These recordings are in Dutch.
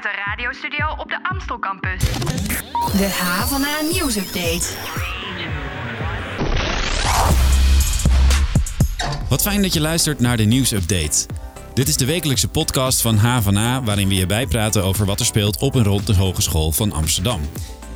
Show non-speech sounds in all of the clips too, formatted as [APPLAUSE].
vanuit de radiostudio op de Amstel campus. De HVA nieuwsupdate. Wat fijn dat je luistert naar de nieuwsupdate. Dit is de wekelijkse podcast van HVA waarin we je bijpraten over wat er speelt op en rond de Hogeschool van Amsterdam.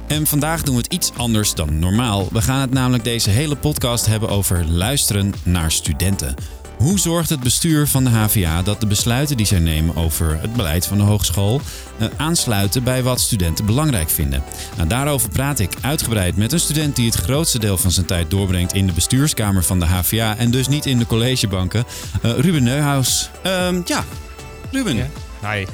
En vandaag doen we het iets anders dan normaal. We gaan het namelijk deze hele podcast hebben over luisteren naar studenten. Hoe zorgt het bestuur van de HVA dat de besluiten die zij nemen over het beleid van de hogeschool eh, aansluiten bij wat studenten belangrijk vinden? Nou, daarover praat ik uitgebreid met een student die het grootste deel van zijn tijd doorbrengt in de bestuurskamer van de HVA en dus niet in de collegebanken. Eh, Ruben Neuhaus. Ehm, ja, Ruben, Ja. Hi,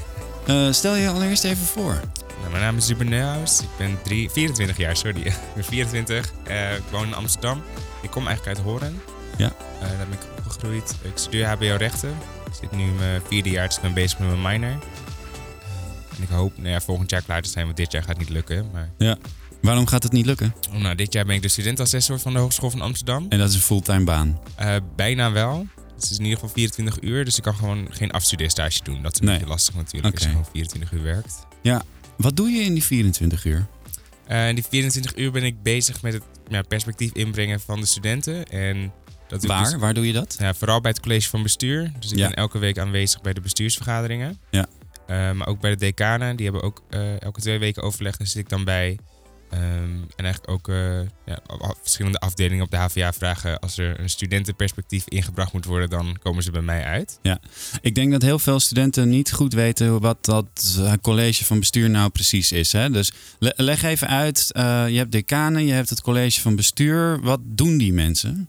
eh, stel je allereerst even voor. nou, mijn naam is Ruben Neuhaus. Ik ben drie, 24 jaar, sorry. [LAUGHS] ik ben 24. Eh, ik woon in Amsterdam. Ik kom eigenlijk uit Horen. Ja. Eh, daar ben ik opgegroeid. Ik studeer HBO rechten. Ik zit nu in mijn vierde jaar, dus ik ben bezig met mijn minor. Eh, en ik hoop nou ja, volgend jaar klaar te zijn, want dit jaar gaat niet lukken. Maar Ja. Waarom gaat het niet lukken? oh, nou, dit jaar ben ik de studentassessor van de Hogeschool van Amsterdam. En dat is een fulltime baan. Eh, bijna wel. Het is in ieder geval 24 uur, dus ik kan gewoon geen afstudeerstage doen. Dat is een Nee. beetje lastig natuurlijk, als je gewoon 24 uur werkt. Ja. Wat doe je in die 24 uur? In die 24 uur ben ik bezig met het ja, perspectief inbrengen van de studenten. En dat Waar? dus, Waar doe je dat? ja, vooral bij het college van bestuur. Dus ik Ja. ben elke week aanwezig bij de bestuursvergaderingen. Ja. Eh, maar ook bij de decanen. Die hebben ook eh, elke twee weken overleg. Daar zit ik dan bij. Ehm, en eigenlijk ook eh, ja, verschillende afdelingen op de HVA vragen... als er een studentenperspectief ingebracht moet worden... dan komen ze bij mij uit. Ik denk dat heel veel studenten niet goed weten wat dat college van bestuur nou precies is. Hè? Dus le- leg even uit. je hebt decanen, je hebt het college van bestuur. Wat doen die mensen?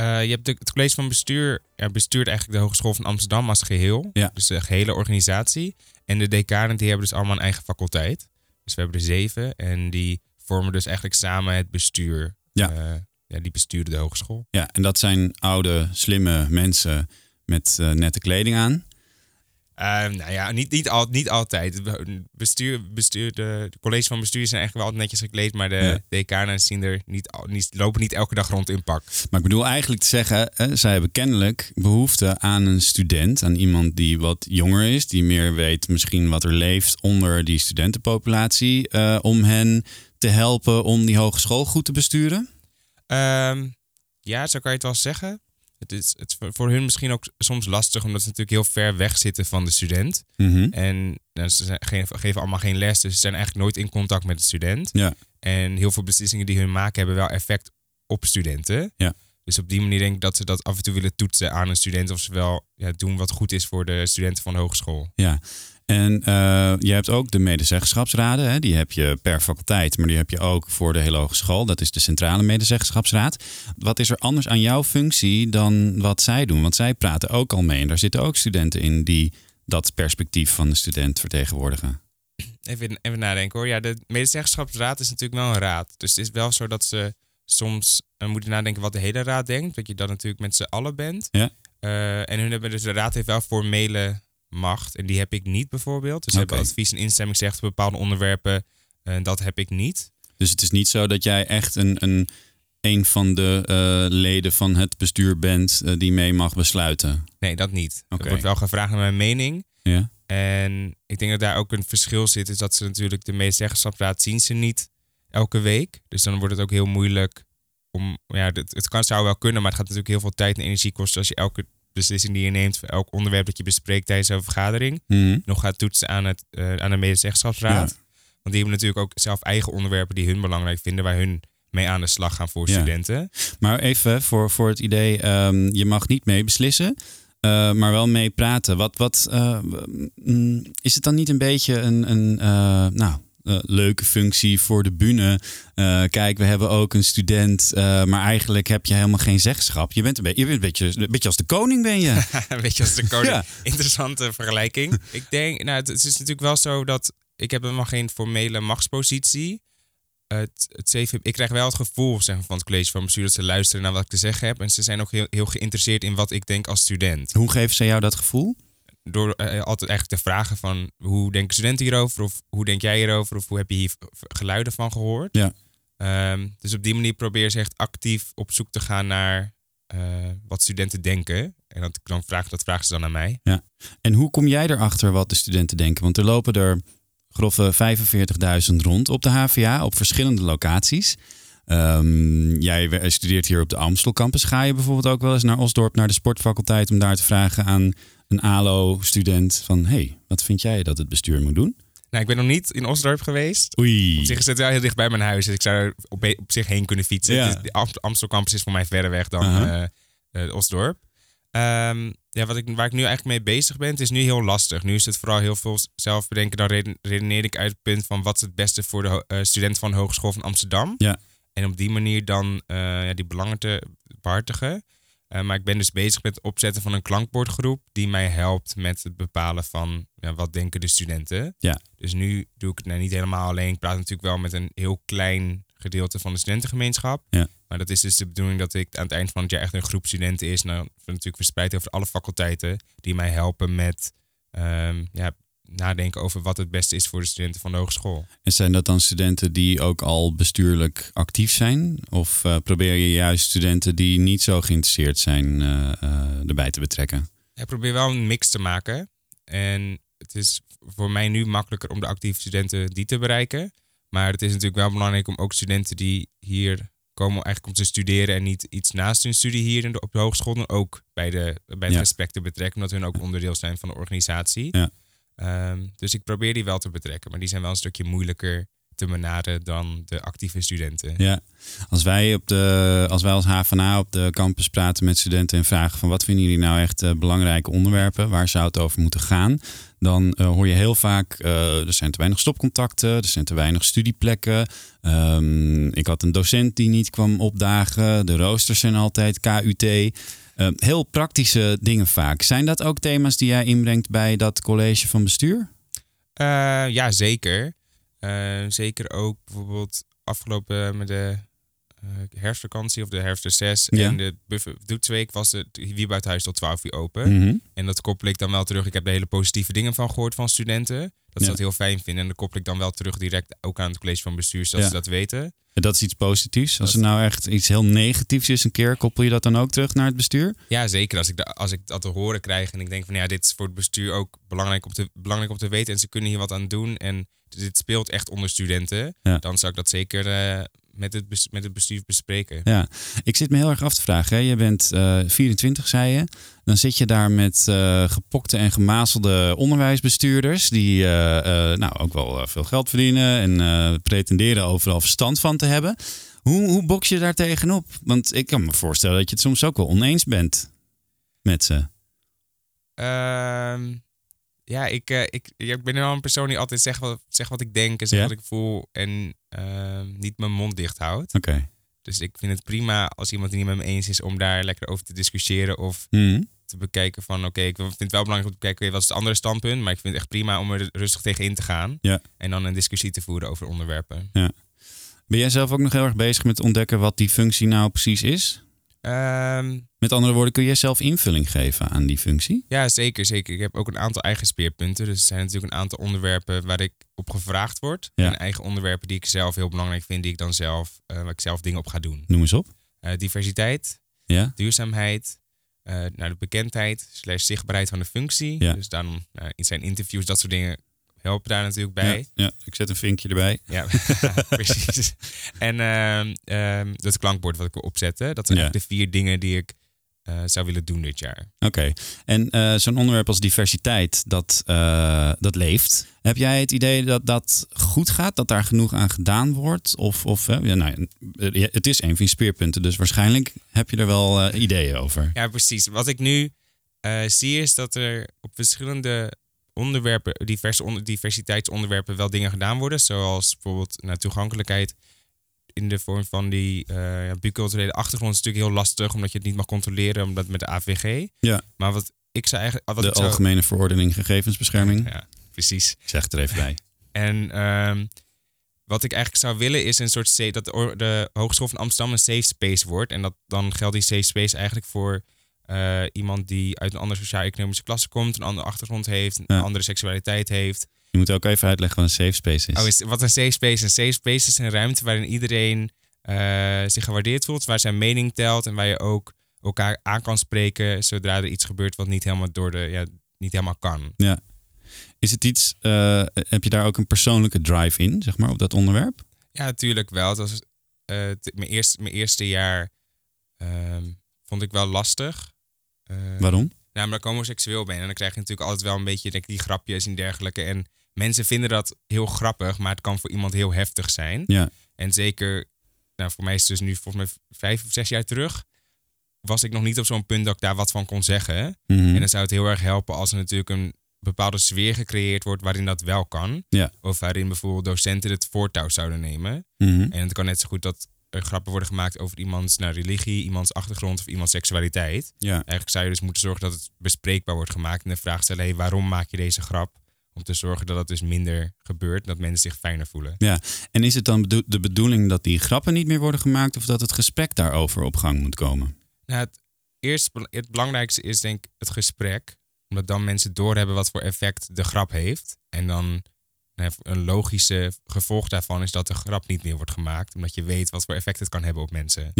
Eh, je hebt de, het college van bestuur ja, bestuurt eigenlijk de Hogeschool van Amsterdam als geheel. Ja. Dus de gehele organisatie. En de decanen die hebben dus allemaal een eigen faculteit. Dus we hebben er zeven. En die vormen dus eigenlijk samen het bestuur. Ja. Eh, ja, die besturen de hogeschool. Ja, en dat zijn oude, slimme mensen met eh, nette kleding aan. Eh, nou ja, niet, niet, al, niet altijd. Bestuur, bestuur, de, de college van bestuur zijn eigenlijk wel altijd netjes gekleed. Maar de Ja. decanen zien er niet, niet, lopen niet elke dag rond in pak. Maar ik bedoel eigenlijk te zeggen, hè, zij hebben kennelijk behoefte aan een student, aan iemand die wat jonger is, die meer weet misschien wat er leeft onder die studentenpopulatie, eh, om hen te helpen om die hogeschool goed te besturen. Ehm, ja, zo kan je het wel zeggen. Het is, het is voor- hun misschien ook soms lastig, omdat ze natuurlijk heel ver weg zitten van de student. Mhm. En nou, ze zijn, geven, geven allemaal geen les, dus ze zijn eigenlijk nooit in contact met de student. Ja. En heel veel beslissingen die hun maken hebben wel effect op studenten. Ja. Dus op die manier denk ik dat ze dat af en toe willen toetsen aan een student. Of ze wel ja, doen wat goed is voor de studenten van de hogeschool. Ja, en eh, je hebt ook de medezeggenschapsraden. Hè? Die heb je per faculteit, maar die heb je ook voor de hele hogeschool. Dat is de centrale medezeggenschapsraad. Wat is er anders aan jouw functie dan wat zij doen? Want zij praten ook al mee. En daar zitten ook studenten in die dat perspectief van de student vertegenwoordigen. Even, even nadenken hoor. Ja, de medezeggenschapsraad is natuurlijk wel een raad. Dus het is wel zo dat ze soms eh, moeten nadenken wat de hele raad denkt. Dat je dat natuurlijk met z'n allen bent. Ja. Eh, en hun hebben dus, de raad heeft wel formele macht. En die heb ik niet bijvoorbeeld. Dus ze Oké. hebben advies en instemming zegt op bepaalde onderwerpen. En dat heb ik niet. Dus het is niet zo dat jij echt een, een, een van de eh, leden van het bestuur bent eh, die mee mag besluiten. Nee, dat niet. Oké. Er wordt wel gevraagd naar mijn mening. Ja? En ik denk dat daar ook een verschil zit. Is dat ze natuurlijk de medezeggenschapsraad zien ze niet elke week. Dus dan wordt het ook heel moeilijk om... Ja, het, het kan, zou wel kunnen, maar het gaat natuurlijk heel veel tijd en energie kosten... als je elke beslissing die je neemt... voor elk onderwerp dat je bespreekt tijdens een vergadering... Mhm. nog gaat toetsen aan, het, eh, aan de medezeggenschapsraad. Want die hebben natuurlijk ook zelf eigen onderwerpen... die hun belangrijk vinden... waar hun mee aan de slag gaan voor Ja. studenten. Maar even voor, voor het idee, ehm, je mag niet mee beslissen, eh, maar wel mee praten. Wat, wat, eh, mm, is het dan niet een beetje een, een nou, eh, leuke functie voor de bühne? Eh, kijk, we hebben ook een student, eh, maar eigenlijk heb je helemaal geen zeggenschap. Je bent een, beetje, je bent een, beetje, een beetje als de koning, ben je. [LAUGHS] Weet je, als de koning. [LAUGHS] Ja. Interessante vergelijking. [LAUGHS] Ik denk, nou, het, het is natuurlijk wel zo dat ik heb helemaal geen formele machtspositie. Het, het ik krijg wel het gevoel zeg van het college van bestuur dat ze luisteren naar wat ik te zeggen heb. En ze zijn ook heel, heel geïnteresseerd in wat ik denk als student. Hoe geven ze jou dat gevoel? Door eh, altijd eigenlijk te vragen van hoe denken studenten hierover? Of hoe denk jij hierover? Of hoe heb je hier geluiden van gehoord? Ja. Ehm, dus op die manier probeer ze echt actief op zoek te gaan naar eh, wat studenten denken. En dat, dan vraag, dat vragen ze dan aan mij. En hoe kom jij erachter wat de studenten denken? Want er lopen er grove 45.000 rond op de HVA op verschillende locaties. Ehm, jij studeert hier op de Amstel campus. Ga je bijvoorbeeld ook wel eens naar Osdorp, naar de sportfaculteit, om daar te vragen aan een ALO-student van... hey, wat vind jij dat het bestuur moet doen? Nou, ik ben nog niet in Osdorp geweest. Oei. Op zich is het wel heel dicht bij mijn huis, dus ik zou er op, op zich heen kunnen fietsen. Ja. De Am- Amstel campus is voor mij verder weg dan eh, eh, Osdorp. Ehm, ja, wat ik, waar ik nu eigenlijk mee bezig ben, het is nu heel lastig. Nu is het vooral heel veel zelf bedenken. Dan reden- redeneer ik uit het punt van wat is het beste voor de eh, student van de Hogeschool van Amsterdam. Ja. En op die manier dan eh, ja, die belangen te behartigen. Eh, maar ik ben dus bezig met het opzetten van een klankbordgroep die mij helpt met het bepalen van ja, wat denken de studenten. Ja. Dus nu doe ik het nou niet helemaal alleen. Ik praat natuurlijk wel met een heel klein gedeelte van de studentengemeenschap. Ja. Maar dat is dus de bedoeling dat ik aan het eind van het jaar echt een groep studenten is. Nou, natuurlijk verspreid over alle faculteiten. Die mij helpen met ehm, ja, nadenken over wat het beste is voor de studenten van de hogeschool. En zijn dat dan studenten die ook al bestuurlijk actief zijn? Of eh, probeer je juist studenten die niet zo geïnteresseerd zijn eh, eh, erbij te betrekken? Ik probeer wel een mix te maken. En het is voor mij nu makkelijker om de actieve studenten die te bereiken. Maar het is natuurlijk wel belangrijk om ook studenten die hier komen eigenlijk om te studeren en niet iets naast hun studie hier in de, op de hogeschool dan ook bij, de, bij het Ja. gesprek te betrekken, omdat hun ook onderdeel zijn van de organisatie. Ja. Ehm, dus ik probeer die wel te betrekken, maar die zijn wel een stukje moeilijker te benaderen dan de actieve studenten. Ja, als wij, op de, als wij als HVA op de campus praten met studenten en vragen van wat vinden jullie nou echt eh, belangrijke onderwerpen, waar zou het over moeten gaan, dan eh, hoor je heel vaak eh, er zijn te weinig stopcontacten, er zijn te weinig studieplekken. Ehm, ik had een docent die niet kwam opdagen, de roosters zijn altijd KUT. Eh, heel praktische dingen vaak. Zijn dat ook thema's die jij inbrengt bij dat college van bestuur? Eh, ja, zeker. Eh, zeker ook bijvoorbeeld afgelopen met de eh, herfstvakantie of de herfstreces Ja. en de buffer doetsweek was het Wiebuitenhuis tot 12 uur open. Mhm. En dat koppel ik dan wel terug. Ik heb er hele positieve dingen van gehoord van studenten. Dat ze dat heel fijn vinden. En dat koppel ik dan wel terug direct ook aan het college van bestuur, zodat Ja. ze dat weten. En Dat is iets positiefs. Als er nou echt iets heel negatiefs is een keer, koppel je dat dan ook terug naar het bestuur? Ja, zeker. Als ik, als ik dat te horen krijg en ik denk van ja, dit is voor het bestuur ook belangrijk om te, belangrijk om te weten. En ze kunnen hier wat aan doen. En dit speelt echt onder studenten. Ja. Dan zou ik dat zeker eh, met, het met het bestuur bespreken. Ja, ik zit me heel erg af te vragen. Hè? Je bent eh 24, zei je. Dan zit je daar met eh, gepokte en gemazelde onderwijsbestuurders. Die eh, nou, ook wel veel geld verdienen en pretenderen overal verstand van te hebben. Hoe, hoe boks je daar tegenop? Want ik kan me voorstellen dat je het soms ook wel oneens bent met ze. Ehm, ja, ik, eh, ik, ja, ik ben wel een persoon die altijd zegt wat, zegt wat ik denk en zegt Ja? wat ik voel. En ehm, niet mijn mond dicht houdt. Oké. Dus ik vind het prima als iemand het niet met me eens is om daar lekker over te discussiëren. Of Mhm. te bekijken van oké, ik vind het wel belangrijk om te bekijken oké, wat is het andere standpunt. Maar ik vind het echt prima om er rustig tegen in te gaan. Ja. En dan een discussie te voeren over onderwerpen. Ben jij zelf ook nog heel erg bezig met ontdekken wat die functie nou precies is? Ehm, Met andere woorden, kun jij zelf invulling geven aan die functie? ja, zeker, zeker. Ik heb ook een aantal eigen speerpunten. Dus er zijn natuurlijk een aantal onderwerpen waar ik op gevraagd word. Ja. En eigen onderwerpen die ik zelf heel belangrijk vind, die ik dan zelf, eh, waar ik zelf dingen op ga doen. Noem eens op. Eh, diversiteit, Ja? duurzaamheid, eh naar de bekendheid, slash zichtbaarheid van de functie. Ja. Dus daarom in zijn interviews, dat soort dingen helpen daar natuurlijk bij. Ja, ja, ik zet een vinkje erbij. Ja, [LAUGHS] precies. En ehm, ehm, dat klankbord wat ik wil opzetten, dat zijn Ja. de vier dingen die ik eh, zou willen doen dit jaar. Oké. En eh, zo'n onderwerp als diversiteit, dat, eh, dat leeft. Heb jij het idee dat dat goed gaat? Dat daar genoeg aan gedaan wordt? Of, of ja, nou, het is een van je speerpunten, dus waarschijnlijk heb je er wel ideeën over. Ja, precies. Wat ik nu zie is dat er op verschillende onderwerpen, diverse onder, diversiteitsonderwerpen, wel dingen gedaan worden. Zoals bijvoorbeeld naar toegankelijkheid in de vorm van die ja, biculturele achtergrond is natuurlijk heel lastig, omdat je het niet mag controleren, omdat met de AVG. Ja. Maar wat ik zou eigenlijk... Wat De Algemene Verordening Gegevensbescherming. Ja, precies. Ik zeg het er even bij. [LAUGHS] En ehm, wat ik eigenlijk zou willen is een soort dat de Hogeschool van Amsterdam een safe space wordt. En dat dan geldt die safe space eigenlijk voor eh, iemand die uit een andere sociaal-economische klasse komt, een andere achtergrond heeft, een Ja. andere seksualiteit heeft. Je moet ook even uitleggen wat een safe space is. Oh, is, wat een safe space is. Een safe space is een ruimte waarin iedereen eh, zich gewaardeerd voelt, waar zijn mening telt en waar je ook elkaar aan kan spreken zodra er iets gebeurt wat niet helemaal door de ja, niet helemaal kan. Ja. Is het iets, eh, heb je daar ook een persoonlijke drive in, zeg maar, op dat onderwerp? Ja, natuurlijk wel. Het was eh, t- mijn, eerste, mijn eerste jaar ehm, vond ik wel lastig. Eh, Waarom? Nou, omdat ik homoseksueel ben. En dan krijg je natuurlijk altijd wel een beetje denk ik, die grapjes en dergelijke. En mensen vinden dat heel grappig, maar het kan voor iemand heel heftig zijn. Ja. En zeker, nou, voor mij is het dus nu volgens mij vijf of zes jaar terug. Was ik nog niet op zo'n punt dat ik daar wat van kon zeggen. Mhm. En dan zou het heel erg helpen als er natuurlijk een bepaalde sfeer gecreëerd wordt waarin dat wel kan. Ja. Of waarin bijvoorbeeld docenten het voortouw zouden nemen. Mhm. En het kan net zo goed dat grappen worden gemaakt over iemands nou, religie, iemands achtergrond of iemands seksualiteit. Ja. Eigenlijk zou je dus moeten zorgen dat het bespreekbaar wordt gemaakt. En de vraag stellen, hey, waarom maak je deze grap? Om te zorgen dat het dus minder gebeurt. Dat mensen zich fijner voelen. En is het dan bedo- de bedoeling dat die grappen niet meer worden gemaakt of dat het gesprek daarover op gang moet komen? Nou, het, eerst, het belangrijkste is denk ik het gesprek. Omdat dan mensen doorhebben wat voor effect de grap heeft. En dan een logische gevolg daarvan is dat de grap niet meer wordt gemaakt. Omdat je weet wat voor effect het kan hebben op mensen.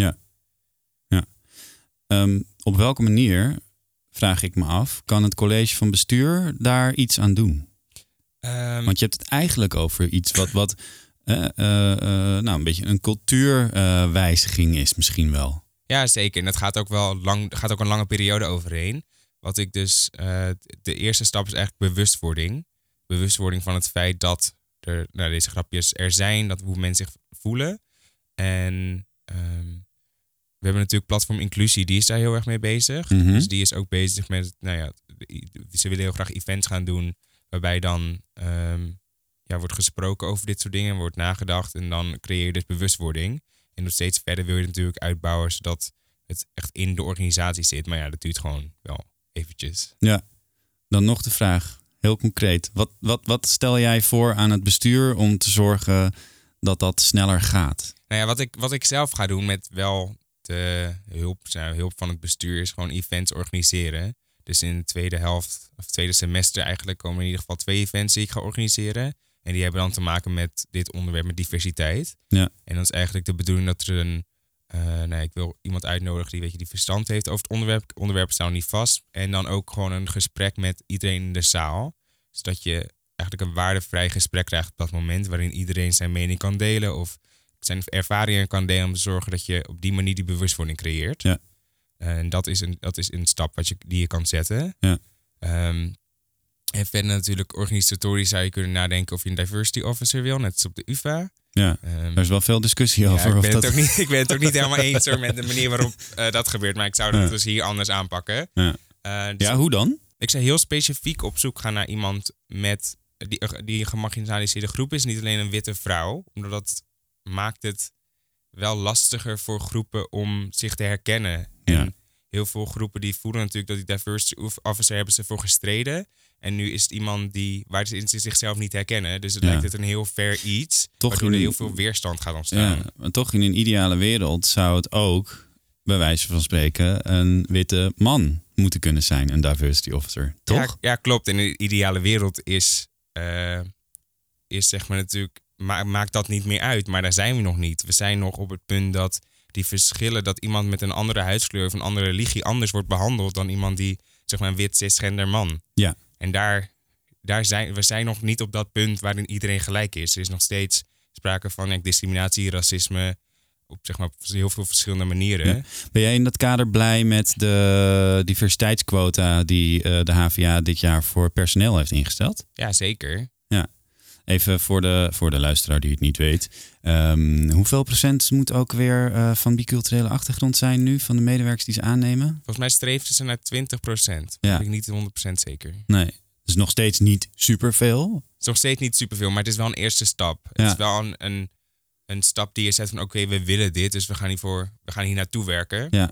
Ehm, op welke manier, vraag ik me af, kan het college van bestuur daar iets aan doen? Ehm, Want je hebt het eigenlijk over iets wat, wat eh, eh, eh, nou, een beetje een cultuurwijziging is misschien wel. Ja, zeker. En dat gaat ook wel lang, gaat ook een lange periode overheen. Wat ik dus, de eerste stap is eigenlijk bewustwording. Bewustwording van het feit dat er, nou, deze grapjes er zijn, dat hoe mensen zich voelen. En ehm, we hebben natuurlijk platform inclusie, die is daar heel erg mee bezig. Mhm. Dus die is ook bezig met, nou ja, ze willen heel graag events gaan doen, waarbij dan ehm, ja, wordt gesproken over dit soort dingen, wordt nagedacht en dan creëer je dus bewustwording. En nog steeds verder wil je het natuurlijk uitbouwen, zodat het echt in de organisatie zit. Maar ja, dat duurt gewoon wel eventjes. Dan nog de vraag, heel concreet. Wat, wat, wat stel jij voor aan het bestuur om te zorgen dat dat sneller gaat? Nou ja, wat ik, wat ik zelf ga doen met wel de hulp, nou, hulp van het bestuur is gewoon events organiseren. Dus in de tweede helft, of tweede semester eigenlijk, komen in ieder geval twee events die ik ga organiseren. En die hebben dan te maken met dit onderwerp, met diversiteit. Ja. En dan is eigenlijk de bedoeling dat er een, eh nee, ik wil iemand uitnodigen die, weet je, die verstand heeft over het onderwerp. Onderwerpen staan niet vast. En dan ook gewoon een gesprek met iedereen in de zaal. Zodat je eigenlijk een waardevrij gesprek krijgt op dat moment, waarin iedereen zijn mening kan delen of zijn ervaringen kan delen om te zorgen dat je op die manier die bewustwording creëert. Ja. En dat is een, dat is een stap wat je, die je kan zetten. Ja. Ehm, en verder natuurlijk organisatorisch zou je kunnen nadenken of je een diversity officer wil, net als op de UvA. Ja, Ehm, er is wel veel discussie ja, over. ik, of ben dat... het ook niet, [LAUGHS] ik ben het ook niet helemaal eens hoor, met de manier waarop eh, dat gebeurt. Maar ik zou dat Ja. dus hier anders aanpakken. Ja. Eh, dus Ja, hoe dan? ik zou heel specifiek op zoek gaan naar iemand met die, die een gemarginaliseerde groep is. Niet alleen een witte vrouw. Omdat dat maakt het wel lastiger voor groepen om zich te herkennen. Ja. En heel veel groepen die voelen natuurlijk dat die diversity officer hebben ze voor gestreden. En nu is het iemand die, waar ze zichzelf niet herkennen. Dus het Ja. lijkt het een heel fair iets. Toch waardoor er heel veel weerstand gaat ontstaan. Ja, maar toch in een ideale wereld zou het ook, bij wijze van spreken, een witte man moeten kunnen zijn, een diversity officer. Toch? Ja, ja, klopt. In de ideale wereld is, eh, is zeg maar natuurlijk, ma maakt dat niet meer uit. Maar daar zijn we nog niet. We zijn nog op het punt dat die verschillen, dat iemand met een andere huidskleur of een andere religie anders wordt behandeld dan iemand die, zeg maar, een wit cisgender man. Ja. En daar, daar zijn we zijn nog niet op dat punt waarin iedereen gelijk is. Er is nog steeds sprake van ja, discriminatie, racisme, op zeg maar op heel veel verschillende manieren. Ja. Ben jij in dat kader blij met de diversiteitsquota die eh, de HVA dit jaar voor personeel heeft ingesteld? ja zeker. Even voor de, voor de luisteraar die het niet weet. Ehm, hoeveel procent moet ook weer eh, van biculturele achtergrond zijn nu van de medewerkers die ze aannemen? Volgens mij streven ze naar 20 procent. Ja. Ben ik niet 100% zeker. Nee, dus nog steeds niet superveel. Het is nog steeds niet superveel, maar het is wel een eerste stap. Het Ja. is wel een, een, een stap die je zet van oké, we willen dit, dus we gaan, hiervoor, we gaan hier naartoe werken. Ja.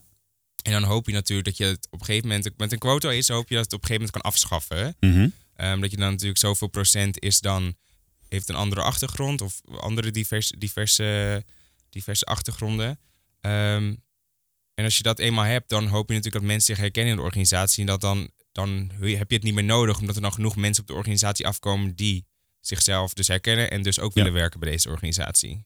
En dan hoop je natuurlijk dat je het op een gegeven moment, met een quota is, hoop je dat het op een gegeven moment kan afschaffen. Mhm. Ehm, dat je dan natuurlijk zoveel procent is dan, heeft een andere achtergrond of andere diverse, diverse, diverse achtergronden. Ehm, en als je dat eenmaal hebt, dan hoop je natuurlijk dat mensen zich herkennen in de organisatie. En dat dan, dan heb je het niet meer nodig, omdat er dan genoeg mensen op de organisatie afkomen die zichzelf dus herkennen en dus ook Ja. willen werken bij deze organisatie.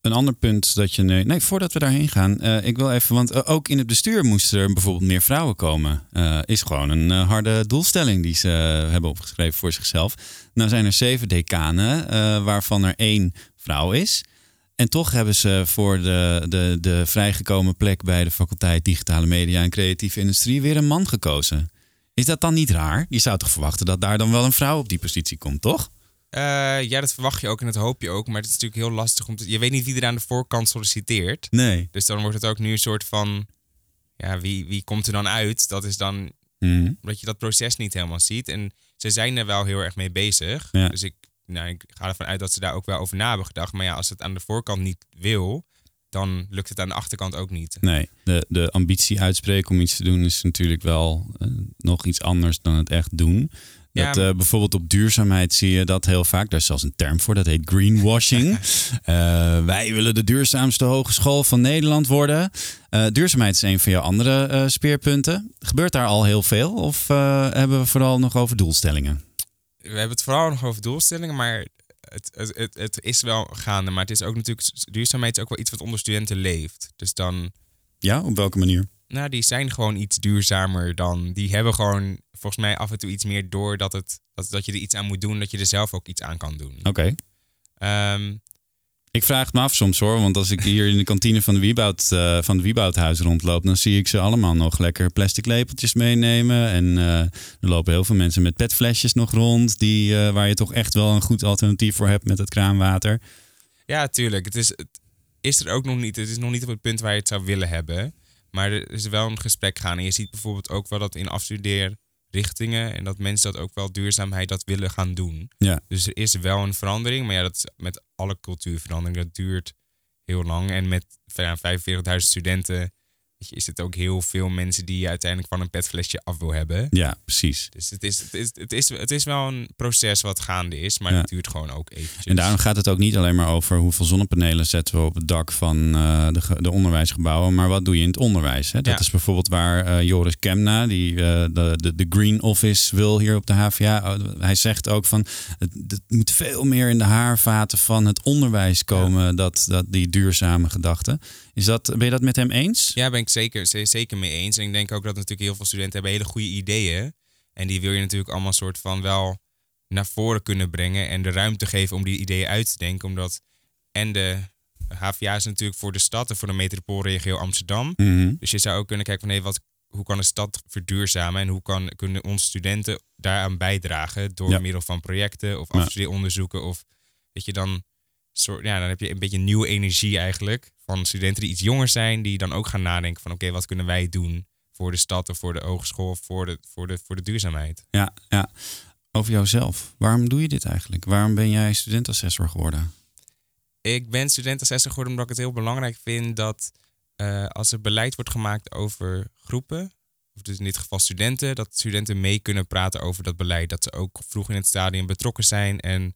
Een ander punt dat je. Nee, voordat we daarheen gaan. eh, ik wil even. Want eh, ook in het bestuur moesten er bijvoorbeeld meer vrouwen komen. Eh, is gewoon een harde doelstelling die ze hebben opgeschreven voor zichzelf. Nou zijn er zeven decanen, waarvan er één vrouw is. En toch hebben ze voor de, de, de vrijgekomen plek bij de faculteit Digitale Media en Creatieve Industrie weer een man gekozen. Is dat dan niet raar? Je zou toch verwachten dat daar dan wel een vrouw op die positie komt, toch? Eh, ja, dat verwacht je ook en dat hoop je ook. Maar het is natuurlijk heel lastig om te... Je weet niet wie er aan de voorkant solliciteert. Nee. Dus dan wordt het ook nu een soort van... Ja, wie, wie komt er dan uit? Dat is dan Mhm. omdat je dat proces niet helemaal ziet. En ze zijn er wel heel erg mee bezig. Ja. Dus ik, nou, ik ga ervan uit dat ze daar ook wel over na hebben gedacht. Maar ja, als het aan de voorkant niet wil, dan lukt het aan de achterkant ook niet. Nee, de, de ambitie uitspreken om iets te doen is natuurlijk wel eh, nog iets anders dan het echt doen. Ja, Dat, maar- eh, bijvoorbeeld op duurzaamheid zie je dat heel vaak. Daar is zelfs een term voor, dat heet greenwashing. [LAUGHS] Eh, wij willen de duurzaamste hogeschool van Nederland worden. Eh, duurzaamheid is een van je andere speerpunten. Gebeurt daar al heel veel? Of hebben we vooral nog over doelstellingen? We hebben het vooral nog over doelstellingen, maar het, het, het, het is wel gaande. Maar het is ook natuurlijk, duurzaamheid is ook wel iets wat onder studenten leeft. Dus dan, Ja, op welke manier? Nou, die zijn gewoon iets duurzamer dan. Die hebben gewoon volgens mij af en toe iets meer door dat, het, dat, dat je er iets aan moet doen, dat je er zelf ook iets aan kan doen. Oké. Ehm, Ik vraag het me af soms hoor, want als ik hier in de kantine van, de Wieboud, eh, van het Wieboudhuis rondloop, dan zie ik ze allemaal nog lekker plastic lepeltjes meenemen. En eh, er lopen heel veel mensen met petflesjes nog rond, die, eh, waar je toch echt wel een goed alternatief voor hebt met het kraanwater. Ja, tuurlijk. Het is, het is er ook nog niet. Het is nog niet op het punt waar je het zou willen hebben. Maar er is wel een gesprek gaan. En je ziet bijvoorbeeld ook wel dat in afstudeerrichtingen en dat mensen dat ook wel duurzaamheid dat willen gaan doen. Ja. Dus er is wel een verandering. Maar ja, dat is met alle cultuurveranderingen. Dat duurt heel lang. En met ja, 45.000 studenten je, is het ook heel veel mensen die je uiteindelijk van een petflesje af wil hebben. Ja, precies. Dus het is, het, is, het, is, het is wel een proces wat gaande is. Maar Ja. het duurt gewoon ook eventjes. En daarom gaat het ook niet alleen maar over hoeveel zonnepanelen zetten we op het dak van eh, de, de onderwijsgebouwen, maar wat doe je in het onderwijs. Hè? Dat Ja. is bijvoorbeeld waar eh, Joris Kemna, die eh, de, de, de Green Office wil hier op de HVA, oh, hij zegt ook van het, het moet veel meer in de haarvaten van het onderwijs komen, dat, dat die duurzame gedachte. Is dat, ben je dat met hem eens? Ja, ben ik zeker, ze- zeker mee eens. En ik denk ook dat natuurlijk heel veel studenten hebben hele goede ideeën. En die wil je natuurlijk allemaal soort van wel naar voren kunnen brengen. En de ruimte geven om die ideeën uit te denken. Omdat en de HVA is natuurlijk voor de stad en voor de metropoolregio Amsterdam. Mhm. Dus je zou ook kunnen kijken van hé, wat, hoe kan de stad verduurzamen? En hoe kan, kunnen onze studenten daaraan bijdragen? Door Ja. middel van projecten of Ja. afstudeeronderzoeken. Of dat je dan soort, ja, dan heb je een beetje nieuwe energie eigenlijk. Van studenten die iets jonger zijn, die dan ook gaan nadenken van oké, wat kunnen wij doen voor de stad of voor de hogeschool of voor de, voor de, voor de duurzaamheid? Ja, ja. Over jouzelf. Waarom doe je dit eigenlijk? Waarom ben jij studentassessor geworden? Ik ben studentassessor geworden omdat ik het heel belangrijk vind dat eh, als er beleid wordt gemaakt over groepen, of dus in dit geval studenten, dat studenten mee kunnen praten over dat beleid. Dat ze ook vroeg in het stadium betrokken zijn en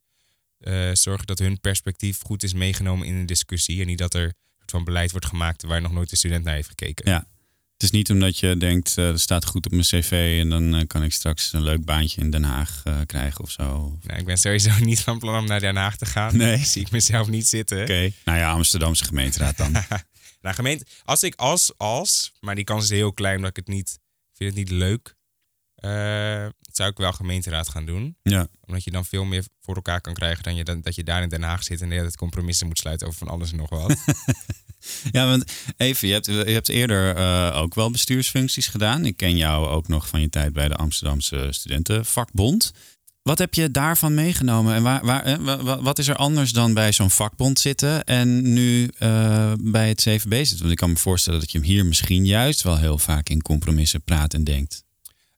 eh, zorgen dat hun perspectief goed is meegenomen in een discussie. En niet dat er een soort van beleid wordt gemaakt waar nog nooit een student naar heeft gekeken. Ja. Het is niet omdat je denkt, eh dat staat goed op mijn cv en dan eh, kan ik straks een leuk baantje in Den Haag krijgen of zo. Oké. Nou, ik ben sowieso [LAUGHS] niet van plan om naar Den Haag te gaan. Nee. Zie ik mezelf niet zitten. Nou ja, Amsterdamse gemeenteraad dan. [LAUGHS] Nou, gemeente, als ik als, als, maar die kans is heel klein omdat ik het niet, ik vind het niet leuk, eh, zou ik wel gemeenteraad gaan doen. ja. Omdat je dan veel meer voor elkaar kan krijgen dan je, dan, dat je daar in Den Haag zit en de hele tijd compromissen moet sluiten over van alles en nog wat. [LAUGHS] ja, want even, je hebt, je hebt eerder eh, ook wel bestuursfuncties gedaan. Ik ken jou ook nog van je tijd bij de Amsterdamse Studentenvakbond. Wat heb je daarvan meegenomen en waar, waar, eh, wa- wa- wat is er anders dan bij zo'n vakbond zitten en nu bij het CVB zitten? Want ik kan me voorstellen dat je hem hier misschien juist wel heel vaak in compromissen praat en denkt.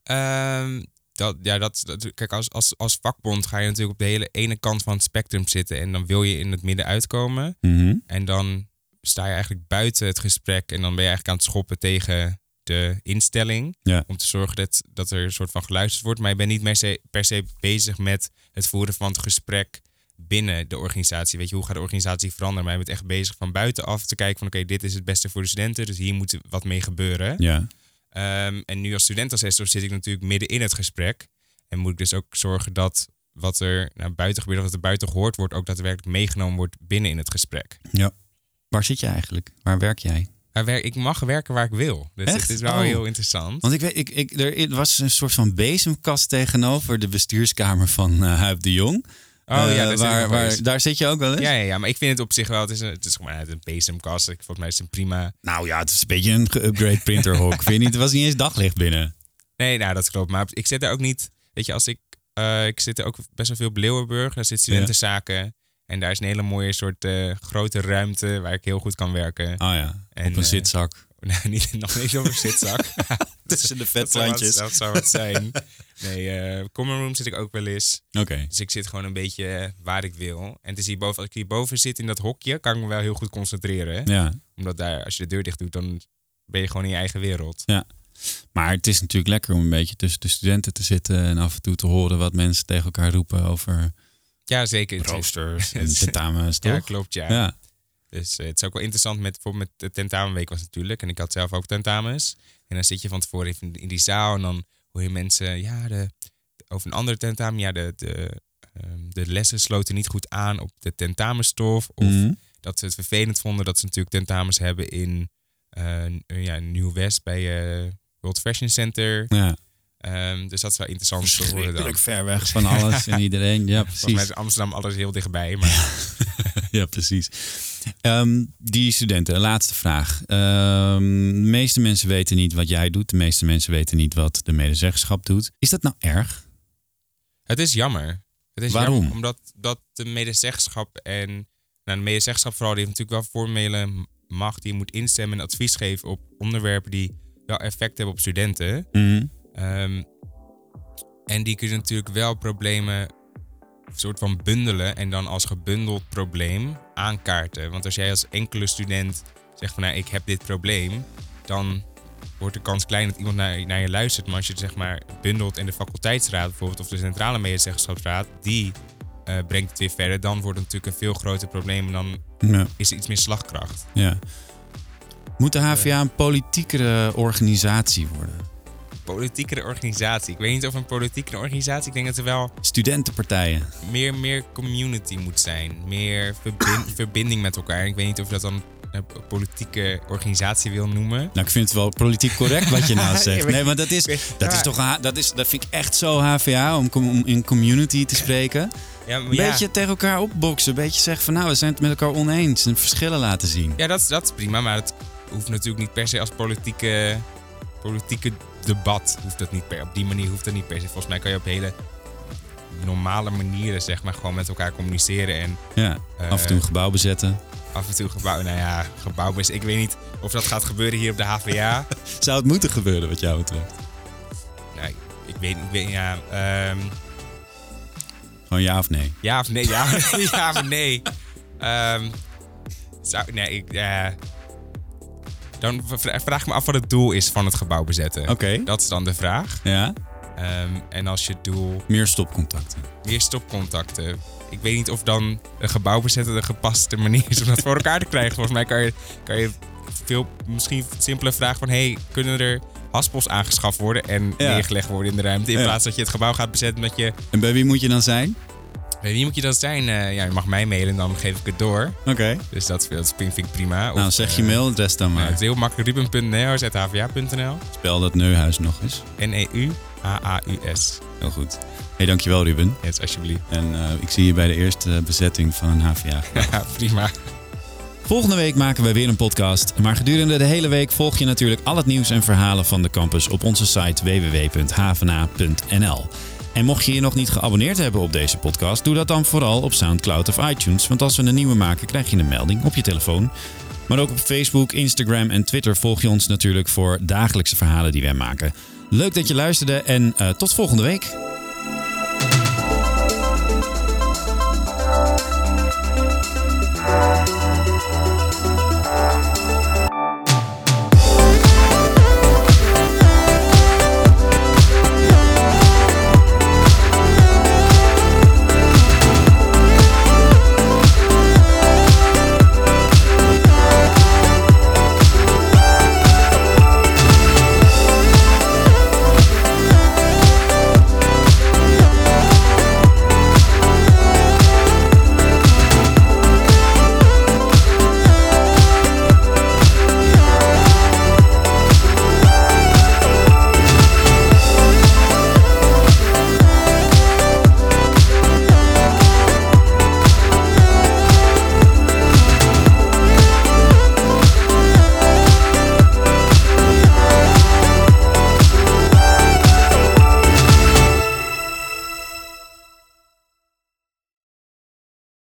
Ehm, dat, ja, dat, dat- kijk, als, als, als vakbond ga je natuurlijk op de hele ene kant van het spectrum zitten en dan wil je in het midden uitkomen. Mhm. En dan sta je eigenlijk buiten het gesprek en dan ben je eigenlijk aan het schoppen tegen de instelling. Ja. Om te zorgen dat, dat er een soort van geluisterd wordt. Maar je bent niet per se, per se bezig met het voeren van het gesprek binnen de organisatie. Weet je, hoe gaat de organisatie veranderen? Maar je bent echt bezig van buitenaf te kijken van oké, dit is het beste voor de studenten. Dus hier moet wat mee gebeuren. Ja. Ehm, en nu als studentassessor zit ik natuurlijk midden in het gesprek. En moet ik dus ook zorgen dat wat er naar buiten gebeurt, wat er buiten gehoord wordt, ook daadwerkelijk meegenomen wordt binnen in het gesprek. Ja. Waar zit je eigenlijk? Waar werk jij? Ik mag werken waar ik wil. Dus Echt? het is wel Oh. heel interessant. Want ik weet, ik, ik, er was een soort van bezemkast tegenover de bestuurskamer van eh Huip de Jong. Oh ja, Eh, daar waar, waar, daar zit je ook wel eens? Ja, ja, ja, maar ik vind het op zich wel, het is een, het is gewoon uit een bezemkast. Ik- Volgens mij is het een prima... Nou ja, het is een beetje een geüpgrade printerhok. [LAUGHS] Vind je niet? Er was niet eens daglicht binnen. Nee, nou dat klopt. Maar ik zit er ook niet, weet je, als ik, eh, ik zit er ook best wel veel op Leeuwenburg. Daar zit studentenzaken. En daar is een hele mooie soort eh, grote ruimte waar ik heel goed kan werken. Oh ja, En, op een zitzak. Nee, niet, nog niet op een zitzak. [LAUGHS] Tussen de vetplantjes. Dat zou wat zijn. Nee, eh common room zit ik ook wel eens. Oké. Dus ik zit gewoon een beetje eh, waar ik wil. En het is hierboven, als ik hierboven zit in dat hokje, kan ik me wel heel goed concentreren. Ja. Omdat daar, als je de deur dicht doet, dan ben je gewoon in je eigen wereld. Maar het is natuurlijk lekker om een beetje tussen de studenten te zitten en af en toe te horen wat mensen tegen elkaar roepen over Ja, zeker. Het roosters [LAUGHS] en tentamens, toch? Ja, klopt, ja. Ja. Dus eh, het is ook wel interessant met bijvoorbeeld met de tentamenweek was natuurlijk. En ik had zelf ook tentamens. En dan zit je van tevoren even in die zaal en dan hoor je mensen, ja, de, over een andere tentamen, ja, de, de, ehm, de lessen sloten niet goed aan op de tentamenstof. Of Mhm. dat ze het vervelend vonden dat ze natuurlijk tentamens hebben in eh, ja, Nieuw-West bij eh, World Fashion Center. ja. Ehm, dus dat is wel interessant te horen dan. Ver weg van alles en [LAUGHS] iedereen. Ja, Volgens mij precies. is Amsterdam alles heel dichtbij. Maar [LAUGHS] Ja, precies. Ehm, die studenten, een laatste vraag. Ehm, de meeste mensen weten niet wat jij doet. De meeste mensen weten niet wat de medezeggenschap doet. Is dat nou erg? Het is jammer. Het is Waarom? jammer omdat dat de medezeggenschap en nou, de medezeggenschap vooral die heeft natuurlijk wel formele macht die moet instemmen en advies geven op onderwerpen die wel effect hebben op studenten. Mhm. Ehm, en die kunnen natuurlijk wel problemen soort van bundelen en dan als gebundeld probleem aankaarten. Want als jij als enkele student zegt van nou, ik heb dit probleem, dan wordt de kans klein dat iemand naar, naar je luistert. Maar als je het zeg maar bundelt en de faculteitsraad bijvoorbeeld of de centrale medezeggenschapsraad, die eh, brengt het weer verder, dan wordt het natuurlijk een veel groter probleem en dan Ja, is er iets meer slagkracht. ja. Moet de HVA een politiekere organisatie worden? Politiekere organisatie. Ik weet niet of een politiekere organisatie, ik denk dat er wel Studentenpartijen. meer, meer community moet zijn. Meer verbin- [CLEARS THROAT] verbinding met elkaar. Ik weet niet of je dat dan een politieke organisatie wil noemen. Nou, ik vind het wel politiek correct wat je nou [LAUGHS] zegt. Nee, maar dat is, dat is toch, dat, is, dat vind ik echt zo HVA om, om in community te spreken. Ja, Een ja, beetje tegen elkaar opboksen. Een beetje zeggen van nou, we zijn het met elkaar oneens. En verschillen laten zien. ja dat, dat is prima, maar het hoeft natuurlijk niet per se als politieke, politieke debat. Hoeft dat niet per, op die manier hoeft dat niet per se. Volgens mij kan je op hele normale manieren zeg maar gewoon met elkaar communiceren en Ja, Eh, af en toe een gebouw bezetten. af en toe gebouw, nou ja, gebouw is. Ik weet niet of dat gaat gebeuren hier op de HVA. [LAUGHS] Zou het moeten gebeuren wat jou betreft? nou, ik weet, ik weet ja, ehm, Gewoon ja of nee? Ja of nee? Ja, [LAUGHS] ja of nee? Ehm, zou, nee, ik... eh, dan vra- vraag ik me af wat het doel is van het gebouw bezetten. Oké. Dat is dan de vraag. Ja? Ehm, en als je doel Meer stopcontacten. weer stopcontacten... Ik weet niet of dan een gebouw bezetten de gepaste manier is om dat voor elkaar te krijgen. Volgens mij kan je, kan je veel, misschien simpele vraag van... Hey, kunnen er haspels aangeschaft worden en Ja. neergelegd worden in de ruimte... in Ja. plaats dat je het gebouw gaat bezetten met je... En bij wie moet je dan zijn? Bij wie moet je dat zijn? Eh, ja, je mag mij mailen en dan geef ik het door. Oké. Dus dat, dat vind ik prima. Nou, zeg je eh, mailadres dan ja, maar. het is heel makkelijk. Ruben.nl.hva.nl Spel dat Neuhuis nog eens. N-E-U-H-A-U-S. Heel goed. hey, dankjewel Ruben. Yes, alsjeblieft. En eh, ik zie je bij de eerste bezetting van een HVA. [LAUGHS] Ja, prima. Volgende week maken we weer een podcast. Maar gedurende de hele week volg je natuurlijk al het nieuws en verhalen van de campus op onze site www.havena.nl. En mocht je je nog niet geabonneerd hebben op deze podcast, doe dat dan vooral op SoundCloud of iTunes. Want als we een nieuwe maken, krijg je een melding op je telefoon. Maar ook op Facebook, Instagram en Twitter volg je ons natuurlijk voor dagelijkse verhalen die wij maken. Leuk dat je luisterde en eh, tot volgende week.